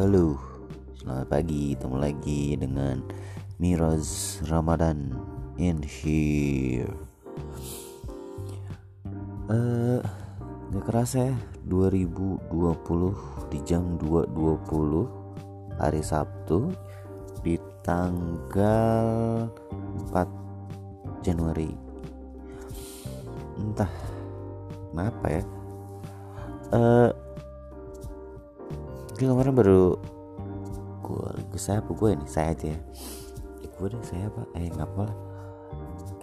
Halo, selamat pagi, ketemu lagi dengan Miraz Ramadan in here. Eh, uh, gak kerasa ya, 2020 di jam 2.20 hari Sabtu di tanggal 4 Januari. Entah kenapa ya. Eh uh, gue kemarin baru gue saya apa gue nih saya aja ya. Eh, gue deh saya apa? Eh nggak apa lah.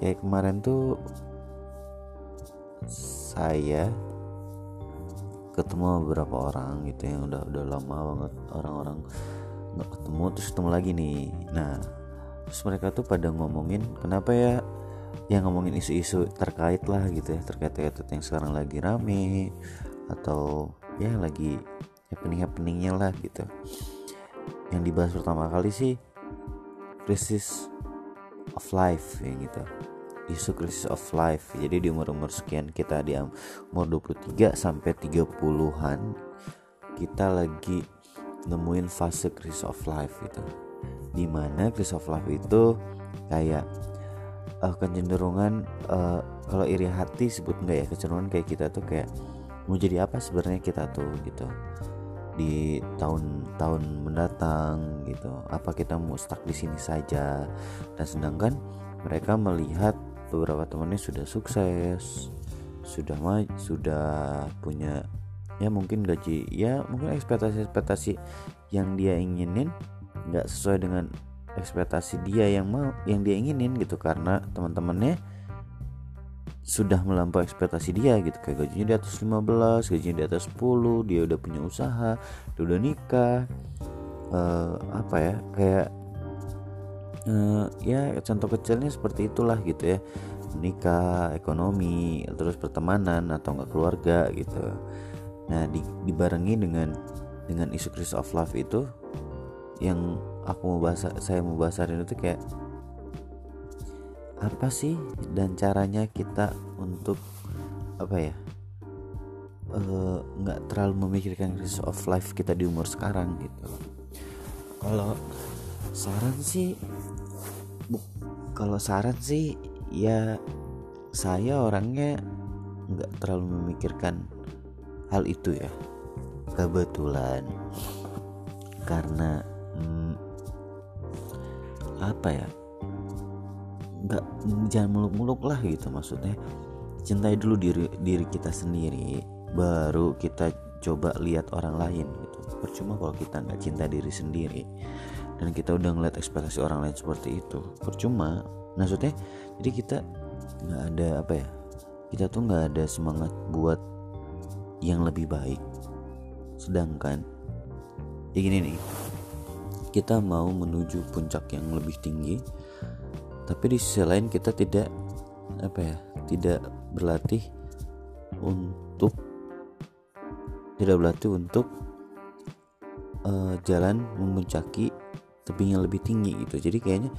Kayak kemarin tuh saya ketemu beberapa orang gitu yang udah udah lama banget orang-orang nggak ketemu terus ketemu lagi nih. Nah terus mereka tuh pada ngomongin kenapa ya yang ngomongin isu-isu terkait lah gitu ya. Terkait terkait yang sekarang lagi rame atau ya lagi happening happeningnya lah gitu. Yang dibahas pertama kali sih krisis of life ya gitu. Isu krisis of life. Jadi di umur-umur sekian kita di umur 23 sampai 30-an kita lagi nemuin fase krisis of life gitu. Di mana krisis of life itu kayak uh, kecenderungan uh, kalau iri hati sebut enggak ya kecenderungan kayak kita tuh kayak mau jadi apa sebenarnya kita tuh gitu di tahun-tahun mendatang gitu. Apa kita mau stuck di sini saja? Dan sedangkan mereka melihat beberapa temannya sudah sukses sudah maju sudah punya ya mungkin gaji ya mungkin ekspektasi-ekspektasi yang dia inginin nggak sesuai dengan ekspektasi dia yang mau yang dia inginin gitu. Karena teman-temannya sudah melampaui ekspektasi dia gitu. Kayak gajinya di atas 15 gajinya di atas 10 dia udah punya usaha dia udah nikah. Uh, apa ya kayak uh, ya contoh kecilnya seperti itulah gitu ya. Nikah ekonomi terus pertemanan atau enggak keluarga gitu. Nah di, dibarengi dengan dengan isu krisis of love itu yang aku mau bahas saya mau bahas hari ini tuh kayak apa sih dan caranya kita untuk apa ya eh, nggak uh, terlalu memikirkan krisis of life kita di umur sekarang gitu? Kalau saran sih kalau saran sih ya saya orangnya nggak terlalu memikirkan hal itu ya. Kebetulan. Karena hmm, apa ya nggak jangan muluk-muluk lah gitu maksudnya. Cintai dulu diri diri kita sendiri baru kita coba lihat orang lain gitu. Percuma kalau kita nggak cinta diri sendiri dan kita udah ngeliat ekspektasi orang lain seperti itu. Percuma. Maksudnya jadi kita nggak ada apa ya kita tuh nggak ada semangat buat yang lebih baik. Sedangkan ya gini nih kita mau menuju puncak yang lebih tinggi tapi di sisi lain kita tidak apa ya tidak berlatih untuk tidak berlatih untuk uh, jalan memuncaki tebing yang lebih tinggi gitu. Jadi kayaknya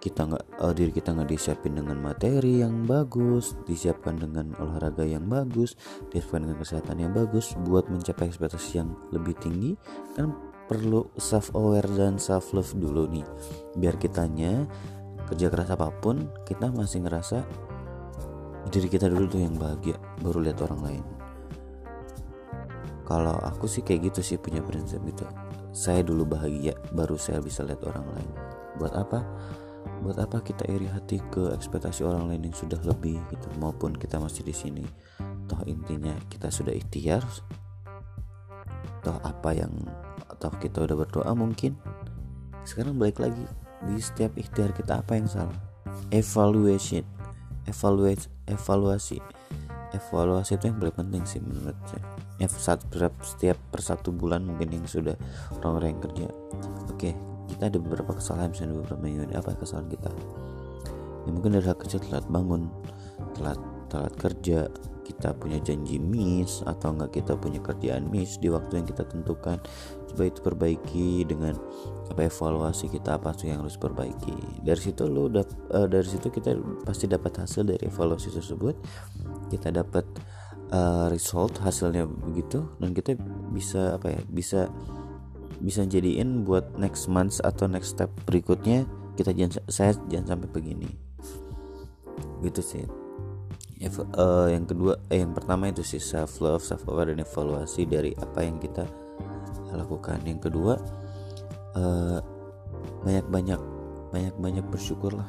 kita nggak uh, diri kita nggak disiapin dengan materi yang bagus disiapkan dengan olahraga yang bagus disiapkan dengan kesehatan yang bagus buat mencapai ekspektasi yang lebih tinggi kan perlu self aware dan self love dulu nih. Biar kitanya kerja keras apa pun kita masih ngerasa diri kita dulu tuh yang bahagia baru lihat orang lain. Kalau aku sih kayak gitu sih punya prinsip gitu. Saya dulu bahagia baru saya bisa lihat orang lain. Buat apa? Buat apa kita iri hati ke ekspektasi orang lain yang sudah lebih gitu maupun kita masih di sini? Toh intinya kita sudah ikhtiar. Toh apa yang atau kita udah berdoa mungkin. Sekarang balik lagi di setiap ikhtiar kita apa yang salah? Evaluation. Evaluate evaluasi. Evaluasi itu yang paling penting sih menurut saya. F setiap per satu bulan mungkin yang sudah orang-orang yang kerja. Oke kita ada beberapa kesalahan misalnya beberapa minggu ini apa kesalahan kita? Ya mungkin dari hal kecil telat bangun telat telat kerja kita punya janji miss atau enggak kita punya kerjaan miss di waktu yang kita tentukan coba itu perbaiki dengan apa evaluasi kita apa sih yang harus perbaiki. Dari situ lo udah uh, dari situ kita pasti dapat hasil dari evaluasi tersebut. Kita dapat uh, result hasilnya begitu dan kita bisa apa ya bisa bisa jadiin buat next month atau next step berikutnya kita jangan saya jangan sampai begini. Gitu sih. Uh, yang kedua eh, yang pertama itu sih self love self aware dan evaluasi dari apa yang kita lakukan. Yang kedua uh, banyak banyak banyak banyak bersyukurlah.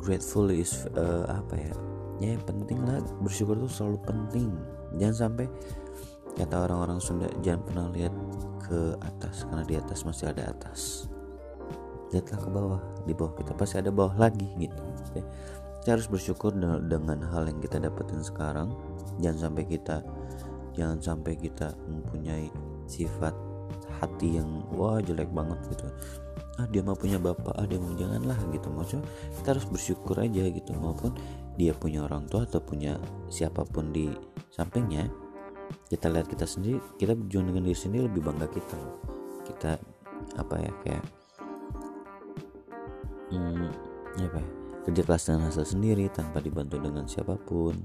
Grateful is uh, apa ya? Ya penting lah bersyukur itu selalu penting. Jangan sampai kata orang-orang Sunda jangan pernah lihat ke atas karena di atas masih ada atas. Lihatlah ke bawah di bawah kita pasti ada bawah lagi gitu. Ya. kita harus bersyukur dengan hal yang kita dapetin sekarang. Jangan sampai kita jangan sampai kita mempunyai sifat hati yang wah jelek banget gitu. Ah dia mau punya bapak ah dia mau janganlah gitu. Maksudnya kita harus bersyukur aja gitu. Maupun dia punya orang tua atau punya siapa pun di sampingnya kita lihat kita sendiri kita berjuang dengan diri sendiri lebih bangga kita. Kita apa ya kayak hmm, apa ya, kerja keras dengan hasil sendiri tanpa dibantu dengan siapa pun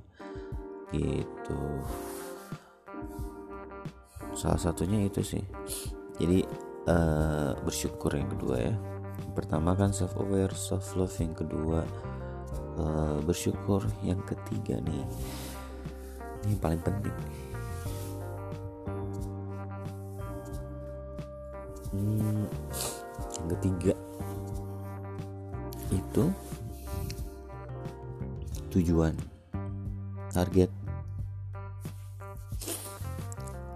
gitu salah satunya itu sih. Jadi uh, bersyukur yang kedua ya. Pertama kan self aware self love yang kedua. Uh, bersyukur yang ketiga nih. Ini yang paling penting. Hmm, yang ketiga itu tujuan target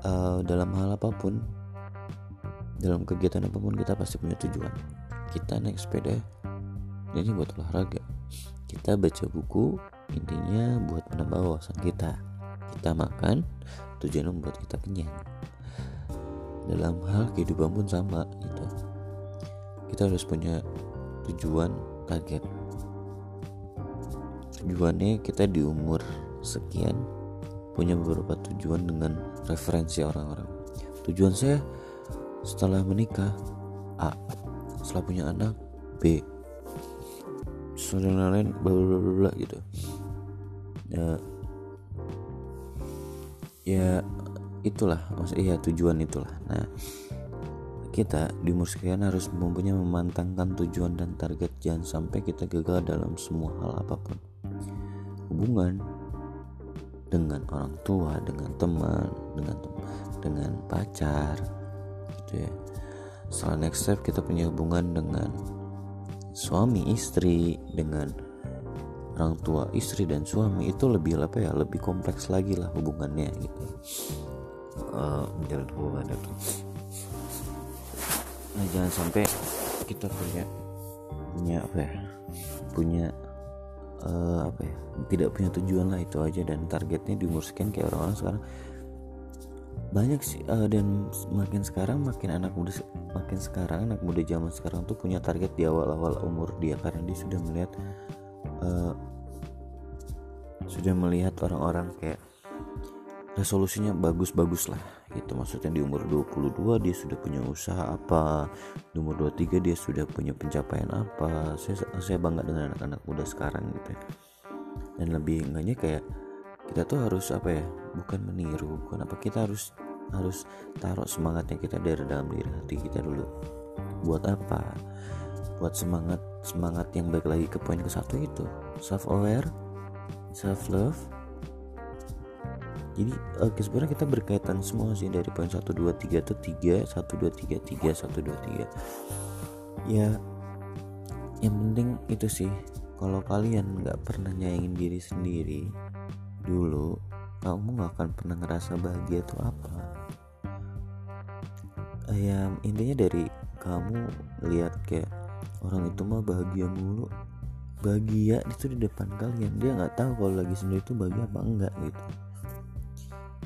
uh, dalam hal apa pun dalam kegiatan apa pun kita pasti punya tujuan. Kita naik sepeda ini buat olahraga. Kita baca buku intinya buat menambah wawasan kita. Kita makan tujuan membuat kita kenyang. Dalam hal kehidupan pun sama gitu. Kita harus punya tujuan target. Tujuannya kita di umur sekian punya beberapa tujuan dengan referensi orang-orang. Tujuan saya setelah menikah A. Setelah punya anak B. Setelah lain bla gitu. Ya. Ya itulah. Maksud iya tujuan itulah. Nah kita di umur harus mempunyai memantangkan tujuan dan target. Jangan sampai kita gagal dalam semua hal apa pun. Hubungan dengan orang tua dengan teman dengan dengan pacar gitu ya. Setelah next step kita punya hubungan dengan suami istri dengan orang tua istri dan suami itu lebih apa ya lebih kompleks lagi lah hubungannya gitu. Uh, hubungan itu. Nah jangan sampai kita punya punya apa ya punya uh, apa ya tidak punya tujuan lah itu aja. Dan targetnya di umur sekian kayak orang-orang sekarang. Banyak sih uh, dan makin sekarang makin anak muda makin sekarang anak muda zaman sekarang tuh punya target di awal-awal umur dia. Karena dia sudah melihat uh, sudah melihat orang-orang kayak resolusinya bagus-bagus lah gitu maksudnya di umur 22 dia sudah punya usaha apa di umur 23 dia sudah punya pencapaian apa. Saya saya bangga dengan anak-anak muda sekarang gitu ya. Dan lebih enggaknya kayak kita tuh harus apa ya bukan meniru bukan apa kita harus harus taruh semangatnya kita dari dalam diri hati kita dulu. Buat apa? Buat semangat semangat yang baik lagi ke poin ke satu itu. Self aware self love jadi oke sebenarnya kita berkaitan semua sih dari poin 1 2 3 itu 3 1 2 3 3 1 2 3 ya yang penting itu sih kalau kalian nggak pernah nyayangin diri sendiri dulu kamu gak akan pernah ngerasa bahagia itu apa. Ya intinya dari kamu lihat kayak orang itu mah bahagia mulu. Bahagia itu di depan kalian dia nggak tahu kalau lagi sendiri itu bahagia apa enggak gitu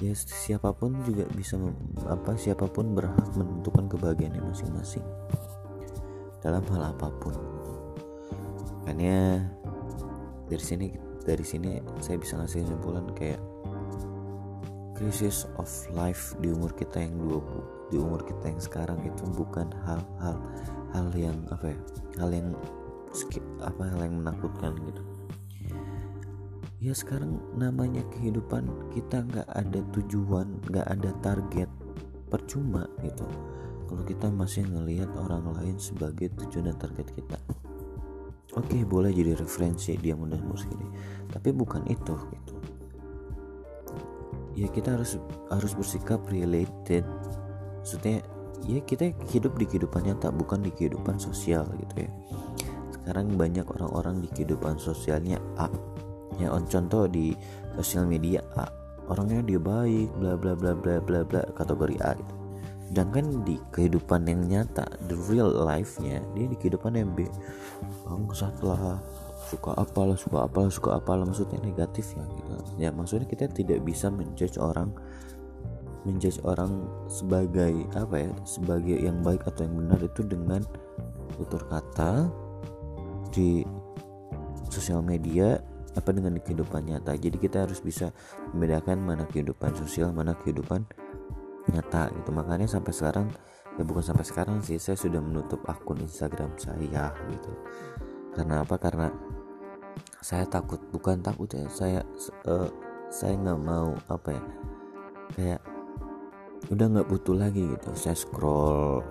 ya siapa pun juga bisa apa siapa pun berhak menentukan kebahagiaannya masing-masing. Dalam hal apa pun. Makanya dari sini dari sini saya bisa ngasih kesimpulan kayak krisis of life di umur kita yang 20 di umur kita yang sekarang itu bukan hal-hal hal yang apa ya hal yang apa hal yang menakutkan gitu ya sekarang namanya kehidupan kita nggak ada tujuan nggak ada target. Percuma gitu. Kalau kita masih ngelihat orang lain sebagai tujuan dan target kita. Oke okay, boleh jadi referensi dia mudah ini tapi bukan itu gitu. Ya kita harus harus bersikap related. Maksudnya ya kita hidup di kehidupan nyata bukan di kehidupan sosial gitu ya. Sekarang banyak orang-orang di kehidupan sosialnya A ya on contoh di sosial media A orangnya dia baik bla bla bla bla bla bla kategori A gitu. Sedangkan di kehidupan yang nyata the real life nya dia di kehidupan yang B. Bangsat lah suka apalah suka apalah suka apalah maksudnya negatif ya gitu. Ya maksudnya kita tidak bisa menjudge orang menjudge orang sebagai apa ya sebagai yang baik atau yang benar itu dengan tutur kata di sosial media apa dengan kehidupan nyata? Jadi kita harus bisa membedakan mana kehidupan sosial mana kehidupan nyata gitu. Makanya sampai sekarang ya bukan sampai sekarang sih saya sudah menutup akun Instagram saya gitu. Karena apa? Karena saya takut bukan takut ya saya uh, saya nggak mau apa ya kayak udah nggak butuh lagi gitu. Saya scroll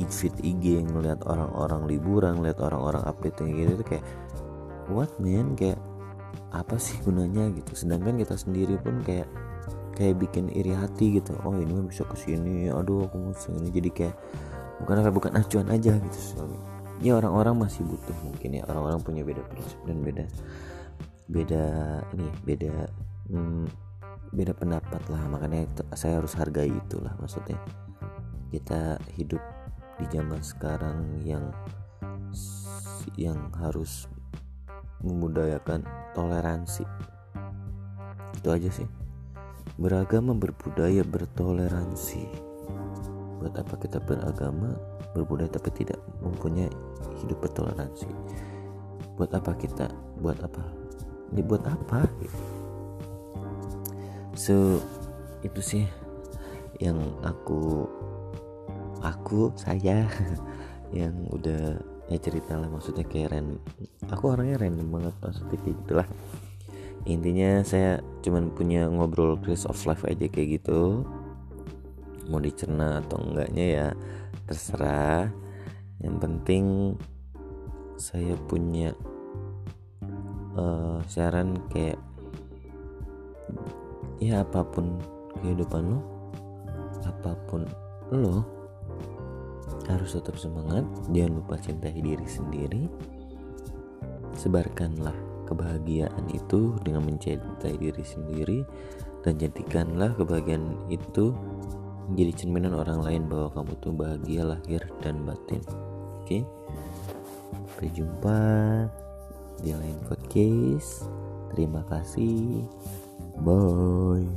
feed IG ngeliat orang-orang liburan ngeliat orang-orang update gitu tuh kayak what man? Kayak apa sih gunanya gitu. Sedangkan kita sendiri pun kayak kayak bikin iri hati gitu. Oh ini bisa ke sini. Aduh aku mau sini jadi kayak bukan apa bukan acuan aja gitu so, ya orang-orang masih butuh mungkin ya. Orang-orang punya beda prinsip dan beda beda ini beda hmm, beda pendapat lah. Makanya itu, saya harus hargai itulah maksudnya. Kita hidup di zaman sekarang yang yang harus memudayakan toleransi. Itu aja sih. Beragama berbudaya bertoleransi. Buat apa kita beragama berbudaya tapi tidak mempunyai hidup bertoleransi? Buat apa kita buat apa? Ini buat apa? So itu sih yang aku aku saya yang udah ya cerita lah maksudnya kayak ren aku orangnya random banget maksudnya kayak gitulah intinya saya cuman punya ngobrol Chris of Life aja kayak gitu. Mau dicerna atau enggaknya ya terserah. Yang penting saya punya uh, saran kayak ya apa pun kehidupan lo apa pun lo harus tetap semangat jangan lupa cintai diri sendiri. Sebarkanlah kebahagiaan itu dengan mencintai diri sendiri dan jadikanlah kebahagiaan itu menjadi cerminan orang lain bahwa kamu tuh bahagia lahir dan batin. Oke? Okay? sampai jumpa di lain podcast. Terima kasih. Bye